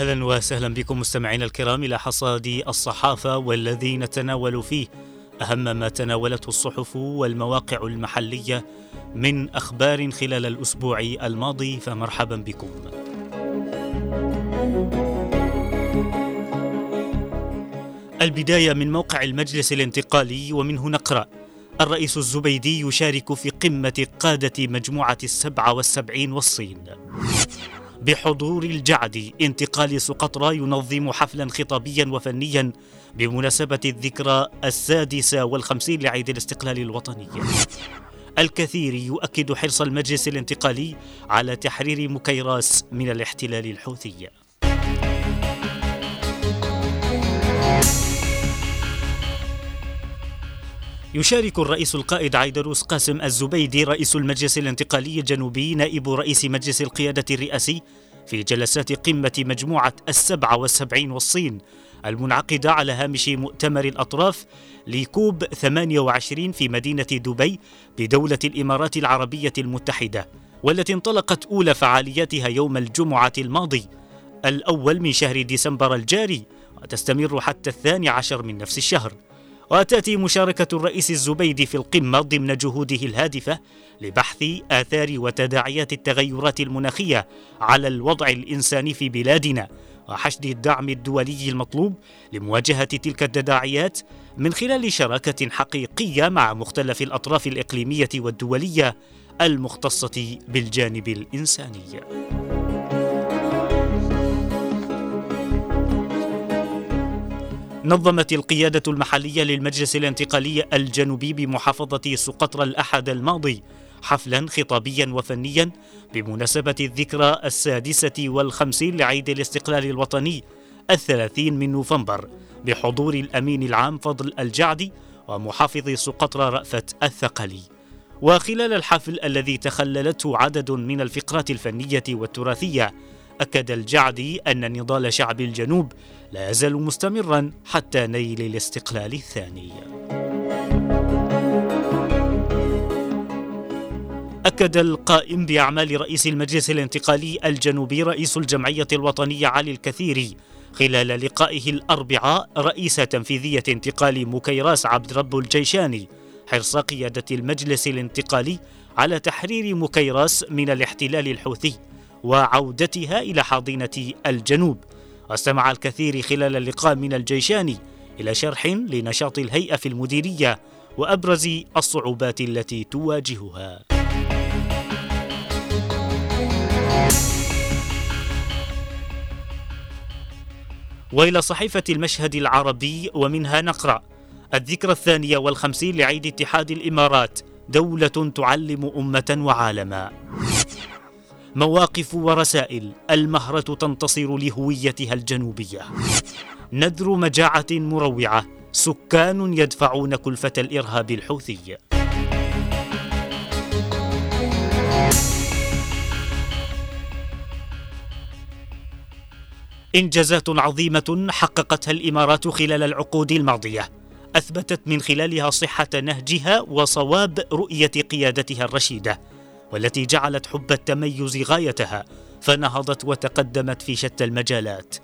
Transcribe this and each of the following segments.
أهلا وسهلا بكم مستمعينا الكرام إلى حصاد الصحافة والذي نتناول فيه أهم ما تناولته الصحف والمواقع المحلية من أخبار خلال الأسبوع الماضي فمرحبا بكم. البداية من موقع المجلس الانتقالي ومنه نقرا الرئيس الزبيدي يشارك في قمة قادة مجموعة السبعة والسبعين والصين. بحضور الجعد انتقال سقطرى ينظم حفلا خطابيا وفنيا بمناسبة الذكرى السادسة والخمسين لعيد الاستقلال الوطني. الكثير يؤكد حرص المجلس الانتقالي على تحرير مكيراس من الاحتلال الحوثي. يشارك الرئيس القائد عيدروس قاسم الزبيدي رئيس المجلس الانتقالي الجنوبي نائب رئيس مجلس القيادة الرئاسي في جلسات قمة مجموعة السبعة والسبعين والصين المنعقدة على هامش مؤتمر الأطراف لكوب 28 في مدينة دبي بدولة الإمارات العربية المتحدة والتي انطلقت أولى فعالياتها يوم الجمعة الماضي الأول من شهر ديسمبر الجاري وتستمر حتى الثاني عشر من نفس الشهر. وتأتي مشاركة الرئيس الزبيدي في القمة ضمن جهوده الهادفة لبحث آثار وتداعيات التغيرات المناخية على الوضع الإنساني في بلادنا وحشد الدعم الدولي المطلوب لمواجهة تلك التداعيات من خلال شراكة حقيقية مع مختلف الأطراف الإقليمية والدولية المختصة بالجانب الإنساني. نظمت القيادة المحلية للمجلس الانتقالي الجنوبي بمحافظة سقطرى الأحد الماضي حفلا خطابيا وفنيا بمناسبة الذكرى السادسة والخمسين لعيد الاستقلال الوطني الثلاثين من نوفمبر بحضور الأمين العام فضل الجعدي ومحافظ سقطرى رأفت الثقلي. وخلال الحفل الذي تخللته عدد من الفقرات الفنية والتراثية أكد الجعدي أن نضال شعب الجنوب لا يزال مستمرا حتى نيل الاستقلال الثاني. أكد القائم بأعمال رئيس المجلس الانتقالي الجنوبي رئيس الجمعية الوطنية علي الكثيري خلال لقائه الأربعاء رئيس تنفيذية انتقال مكيراس عبد رب الجيشاني حرص قيادة المجلس الانتقالي على تحرير مكيراس من الاحتلال الحوثي وعودتها إلى حاضنة الجنوب واستمع الكثير خلال اللقاء من الجيشاني إلى شرح لنشاط الهيئة في المديرية وأبرز الصعوبات التي تواجهها. وإلى صحيفة المشهد العربي ومنها نقرأ الذكرى الثانية والخمسين لعيد اتحاد الإمارات دولة تعلم أمة وعالما. مواقف ورسائل المهرة تنتصر لهويتها الجنوبية. نذر مجاعة مروعة سكان يدفعون كلفة الإرهاب الحوثي. إنجازات عظيمة حققتها الإمارات خلال العقود الماضية. أثبتت من خلالها صحة نهجها وصواب رؤية قيادتها الرشيدة. والتي جعلت حب التميز غايتها فنهضت وتقدمت في شتى المجالات.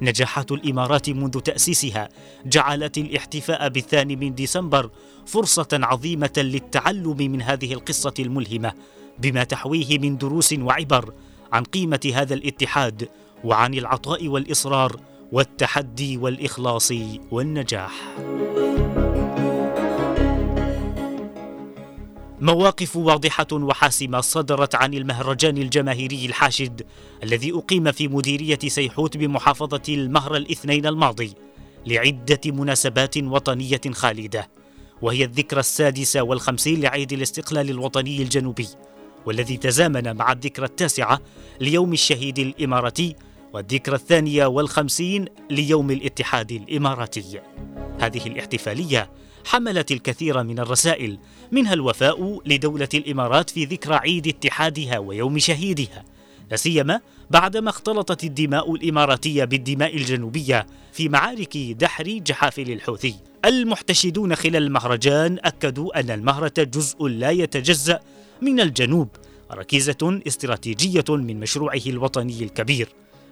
نجاحات الإمارات منذ تأسيسها جعلت الاحتفاء بالثاني من ديسمبر فرصة عظيمة للتعلم من هذه القصة الملهمة بما تحويه من دروس وعبر عن قيمة هذا الاتحاد وعن العطاء والإصرار والتحدي والإخلاص والنجاح. مواقف واضحة وحاسمة صدرت عن المهرجان الجماهيري الحاشد الذي أقيم في مديرية سيحوت بمحافظة المهر الاثنين الماضي لعدة مناسبات وطنية خالدة وهي الذكرى السادسة والخمسين لعيد الاستقلال الوطني الجنوبي والذي تزامن مع الذكرى التاسعة ليوم الشهيد الإماراتي والذكرى الثانية والخمسين ليوم الاتحاد الإماراتي. هذه الاحتفالية حملت الكثير من الرسائل منها الوفاء لدولة الإمارات في ذكرى عيد اتحادها ويوم شهيدها لا سيما بعدما اختلطت الدماء الإماراتية بالدماء الجنوبية في معارك دحر جحافل الحوثي. المحتشدون خلال المهرجان أكدوا أن المهرة جزء لا يتجزأ من الجنوب ركيزة استراتيجية من مشروعه الوطني الكبير.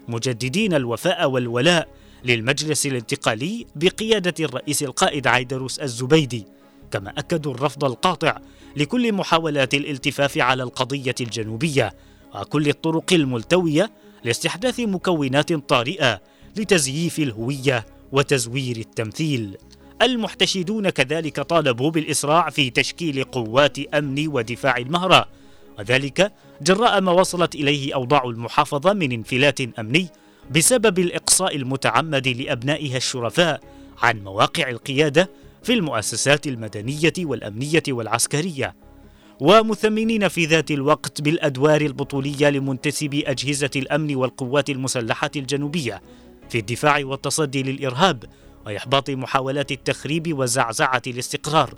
مجددين الوفاء والولاء للمجلس الانتقالي بقيادة الرئيس القائد عيدروس الزبيدي كما أكدوا الرفض القاطع لكل محاولات الالتفاف على القضية الجنوبية وكل الطرق الملتوية لاستحداث مكونات طارئة لتزييف الهوية وتزوير التمثيل. المحتشدون كذلك طالبوا بالإسراع في تشكيل قوات أمن ودفاع المهرة وذلك جراء ما وصلت إليه أوضاع المحافظة من انفلات أمني بسبب الإقصاء المتعمد لأبنائها الشرفاء عن مواقع القيادة في المؤسسات المدنية والأمنية والعسكرية. ومثمنين في ذات الوقت بالأدوار البطولية لمنتسبي أجهزة الأمن والقوات المسلحة الجنوبية في الدفاع والتصدي للإرهاب وإحباط محاولات التخريب وزعزعة الاستقرار.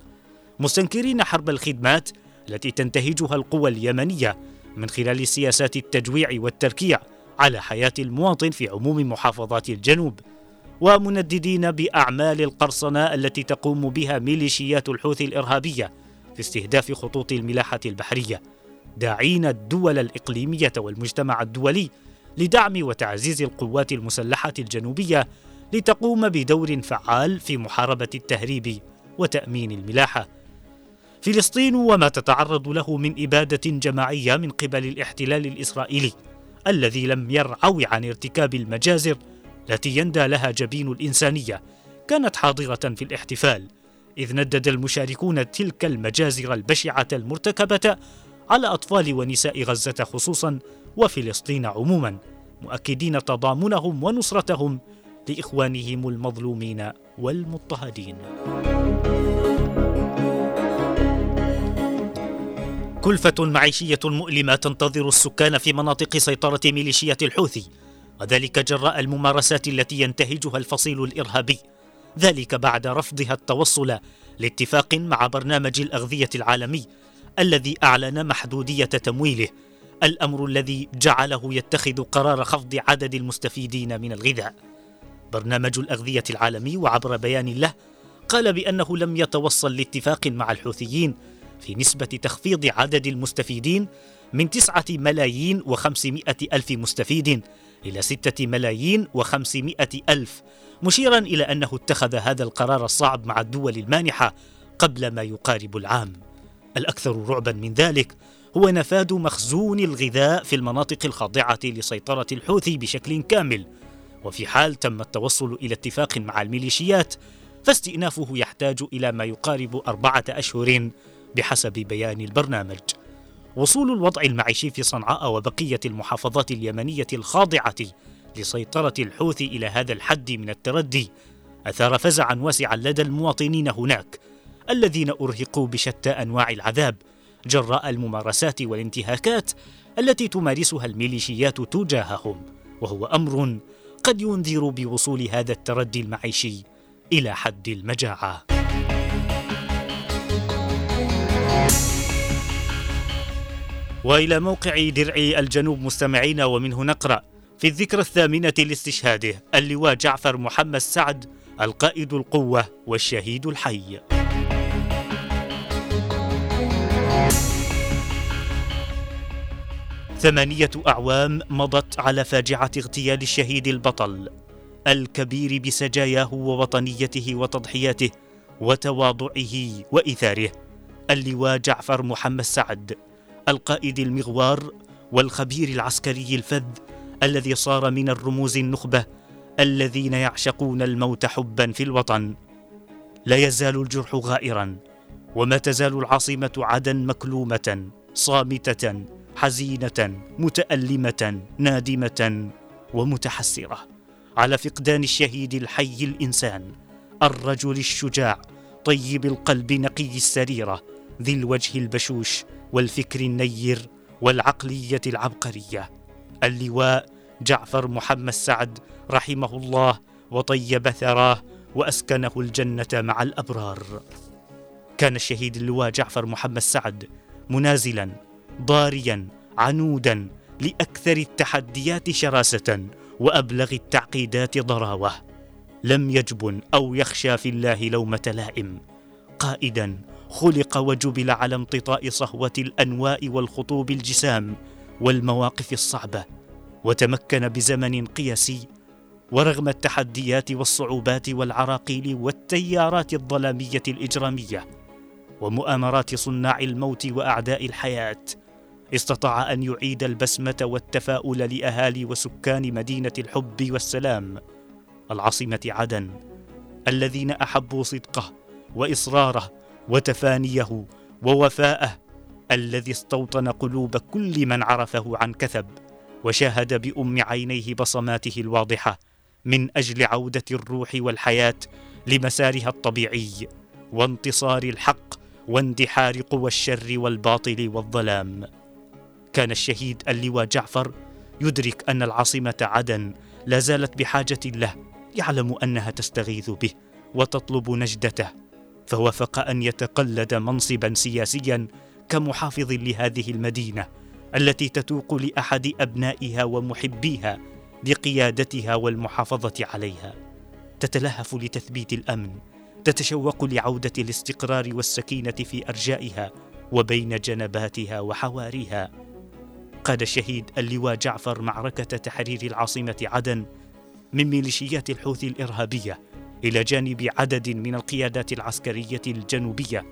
مستنكرين حرب الخدمات التي تنتهجها القوى اليمنية من خلال سياسات التجويع والتركيع على حياة المواطن في عموم محافظات الجنوب. ومنددين بأعمال القرصنة التي تقوم بها ميليشيات الحوثي الإرهابية في استهداف خطوط الملاحة البحرية. داعين الدول الإقليمية والمجتمع الدولي لدعم وتعزيز القوات المسلحة الجنوبية لتقوم بدور فعال في محاربة التهريب وتأمين الملاحة. فلسطين وما تتعرض له من إبادة جماعية من قبل الاحتلال الإسرائيلي. الذي لم يرعوي عن ارتكاب المجازر التي يندى لها جبين الإنسانية كانت حاضرة في الاحتفال إذ ندد المشاركون تلك المجازر البشعة المرتكبة على أطفال ونساء غزة خصوصا وفلسطين عموما مؤكدين تضامنهم ونصرتهم لإخوانهم المظلومين والمضطهدين. كلفة معيشية مؤلمة تنتظر السكان في مناطق سيطرة ميليشيات الحوثي وذلك جراء الممارسات التي ينتهجها الفصيل الإرهابي. ذلك بعد رفضها التوصل لاتفاق مع برنامج الأغذية العالمي الذي أعلن محدودية تمويله الأمر الذي جعله يتخذ قرار خفض عدد المستفيدين من الغذاء. برنامج الأغذية العالمي وعبر بيان له قال بأنه لم يتوصل لاتفاق مع الحوثيين في نسبة تخفيض عدد المستفيدين من تسعة ملايين وخمسمائة ألف مستفيد إلى ستة ملايين وخمسمائة ألف مشيرا إلى أنه اتخذ هذا القرار الصعب مع الدول المانحة قبل ما يقارب العام. الأكثر رعبا من ذلك هو نفاذ مخزون الغذاء في المناطق الخاضعة لسيطرة الحوثي بشكل كامل. وفي حال تم التوصل إلى اتفاق مع الميليشيات فاستئنافه يحتاج إلى ما يقارب أربعة أشهر. بحسب بيان البرنامج. وصول الوضع المعيشي في صنعاء وبقية المحافظات اليمنية الخاضعة لسيطرة الحوثي إلى هذا الحد من التردي أثار فزعا واسعا لدى المواطنين هناك الذين أرهقوا بشتى أنواع العذاب جراء الممارسات والانتهاكات التي تمارسها الميليشيات تجاههم وهو أمر قد ينذر بوصول هذا التردي المعيشي إلى حد المجاعة. وإلى موقع درع الجنوب مستمعين ومنه نقرأ. في الذكرى الثامنة لاستشهاده اللواء جعفر محمد سعد القائد القوة والشهيد الحي. ثمانية أعوام مضت على فاجعة اغتيال الشهيد البطل الكبير بسجاياه ووطنيته وتضحياته وتواضعه وإيثاره اللواء جعفر محمد سعد. القائد المغوار والخبير العسكري الفذ الذي صار من الرموز النخبة الذين يعشقون الموت حبا في الوطن. لا يزال الجرح غائرا وما تزال العاصمة عدن مكلومة صامتة حزينة متألمة نادمة ومتحسرة على فقدان الشهيد الحي الإنسان الرجل الشجاع طيب القلب نقي السريره ذي الوجه البشوش والفكر النير والعقلية العبقرية. اللواء جعفر محمد سعد رحمه الله وطيب ثراه وأسكنه الجنة مع الأبرار. كان الشهيد اللواء جعفر محمد سعد منازلا ضاريا عنودا لأكثر التحديات شراسة وأبلغ التعقيدات ضراوة. لم يجبن أو يخشى في الله لومة لائم. قائدا خلق وجبل على امتطاء صهوة الأنواء والخطوب الجسام والمواقف الصعبة وتمكن بزمن قياسي ورغم التحديات والصعوبات والعراقيل والتيارات الظلامية الإجرامية ومؤامرات صناع الموت وأعداء الحياة استطاع أن يعيد البسمة والتفاؤل لأهالي وسكان مدينة الحب والسلام العاصمة عدن الذين أحبوا صدقه وإصراره وتفانيه ووفاءه الذي استوطن قلوب كل من عرفه عن كثب وشاهد بأم عينيه بصماته الواضحة من أجل عودة الروح والحياة لمسارها الطبيعي وانتصار الحق واندحار قوى الشر والباطل والظلام. كان الشهيد اللواء جعفر يدرك أن العاصمة عدن لا زالت بحاجة له يعلم أنها تستغيث به وتطلب نجدته. فوافق أن يتقلد منصبا سياسيا كمحافظ لهذه المدينة التي تتوق لأحد أبنائها ومحبيها بقيادتها والمحافظة عليها. تتلهف لتثبيت الأمن تتشوق لعودة الاستقرار والسكينة في أرجائها وبين جنباتها وحواريها. قاد الشهيد اللواء جعفر معركة تحرير العاصمة عدن من ميليشيات الحوثي الإرهابية إلى جانب عدد من القيادات العسكرية الجنوبية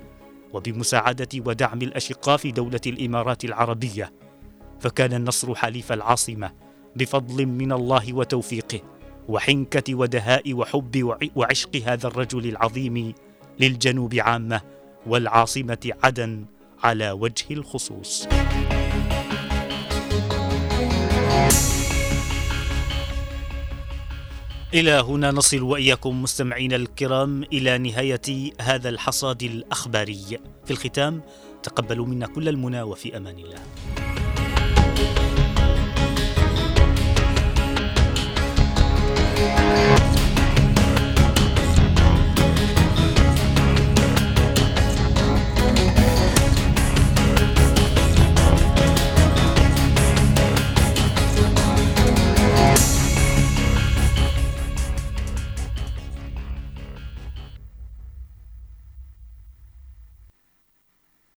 وبمساعدة ودعم الأشقاء في دولة الإمارات العربية. فكان النصر حليف العاصمة بفضل من الله وتوفيقه وحنكة ودهاء وحب وعشق هذا الرجل العظيم للجنوب عامة والعاصمة عدن على وجه الخصوص. إلى هنا نصل وإياكم مستمعينا الكرام إلى نهاية هذا الحصاد الأخباري. في الختام تقبلوا منا كل المنى وفي أمان الله.